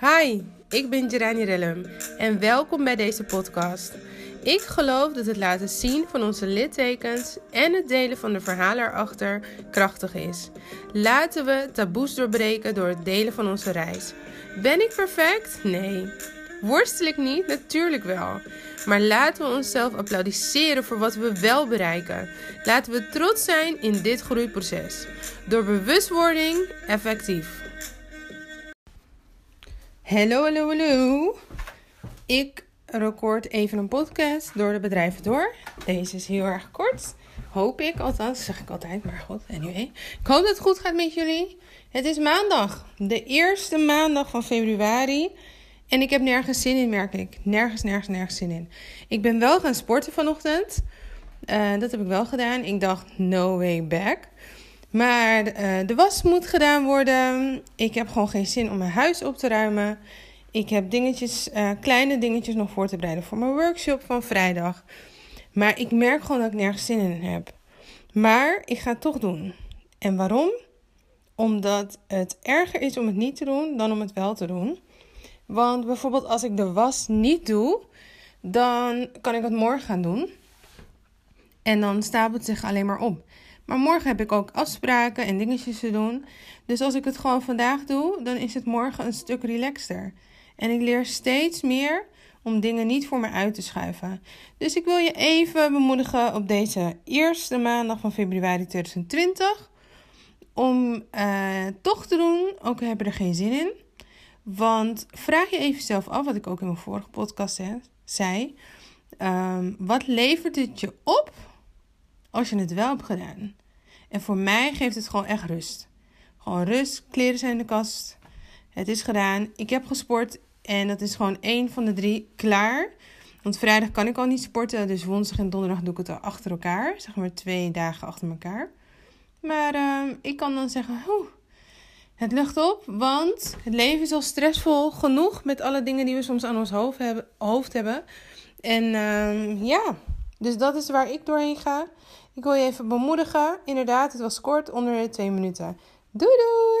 Hi, ik ben Gerani Rellum en welkom bij deze podcast. Ik geloof dat het laten zien van onze littekens en het delen van de verhalen erachter krachtig is. Laten we taboes doorbreken door het delen van onze reis. Ben ik perfect? Nee. Worstel ik niet? Natuurlijk wel. Maar laten we onszelf applaudisseren voor wat we wel bereiken. Laten we trots zijn in dit groeiproces. Door bewustwording effectief. Hallo, hallo, hallo. Ik record even een podcast door de bedrijven door. Deze is heel erg kort. Hoop ik, althans, zeg ik altijd, maar goed, anyway. Ik hoop dat het goed gaat met jullie. Het is maandag, de eerste maandag van februari. En ik heb nergens zin in, merk ik. Nergens, nergens, nergens zin in. Ik ben wel gaan sporten vanochtend. Uh, dat heb ik wel gedaan. Ik dacht, no way back. Maar uh, de was moet gedaan worden. Ik heb gewoon geen zin om mijn huis op te ruimen. Ik heb dingetjes, uh, kleine dingetjes nog voor te bereiden voor mijn workshop van vrijdag. Maar ik merk gewoon dat ik nergens zin in heb. Maar ik ga het toch doen. En waarom? Omdat het erger is om het niet te doen dan om het wel te doen. Want bijvoorbeeld als ik de was niet doe, dan kan ik het morgen gaan doen. En dan stapelt het zich alleen maar op. Maar morgen heb ik ook afspraken en dingetjes te doen. Dus als ik het gewoon vandaag doe, dan is het morgen een stuk relaxter. En ik leer steeds meer om dingen niet voor me uit te schuiven. Dus ik wil je even bemoedigen op deze eerste maandag van februari 2020. Om uh, toch te doen, ook heb je er geen zin in. Want vraag je even zelf af, wat ik ook in mijn vorige podcast zei. Um, wat levert het je op als je het wel hebt gedaan? En voor mij geeft het gewoon echt rust. Gewoon rust, kleren zijn in de kast. Het is gedaan. Ik heb gesport en dat is gewoon één van de drie klaar. Want vrijdag kan ik al niet sporten, dus woensdag en donderdag doe ik het al achter elkaar. Zeg maar twee dagen achter elkaar. Maar uh, ik kan dan zeggen, oeh, het lucht op, want het leven is al stressvol genoeg met alle dingen die we soms aan ons hoofd hebben. Hoofd hebben. En uh, ja, dus dat is waar ik doorheen ga. Ik wil je even bemoedigen. Inderdaad, het was kort, onder de twee minuten. Doei doei!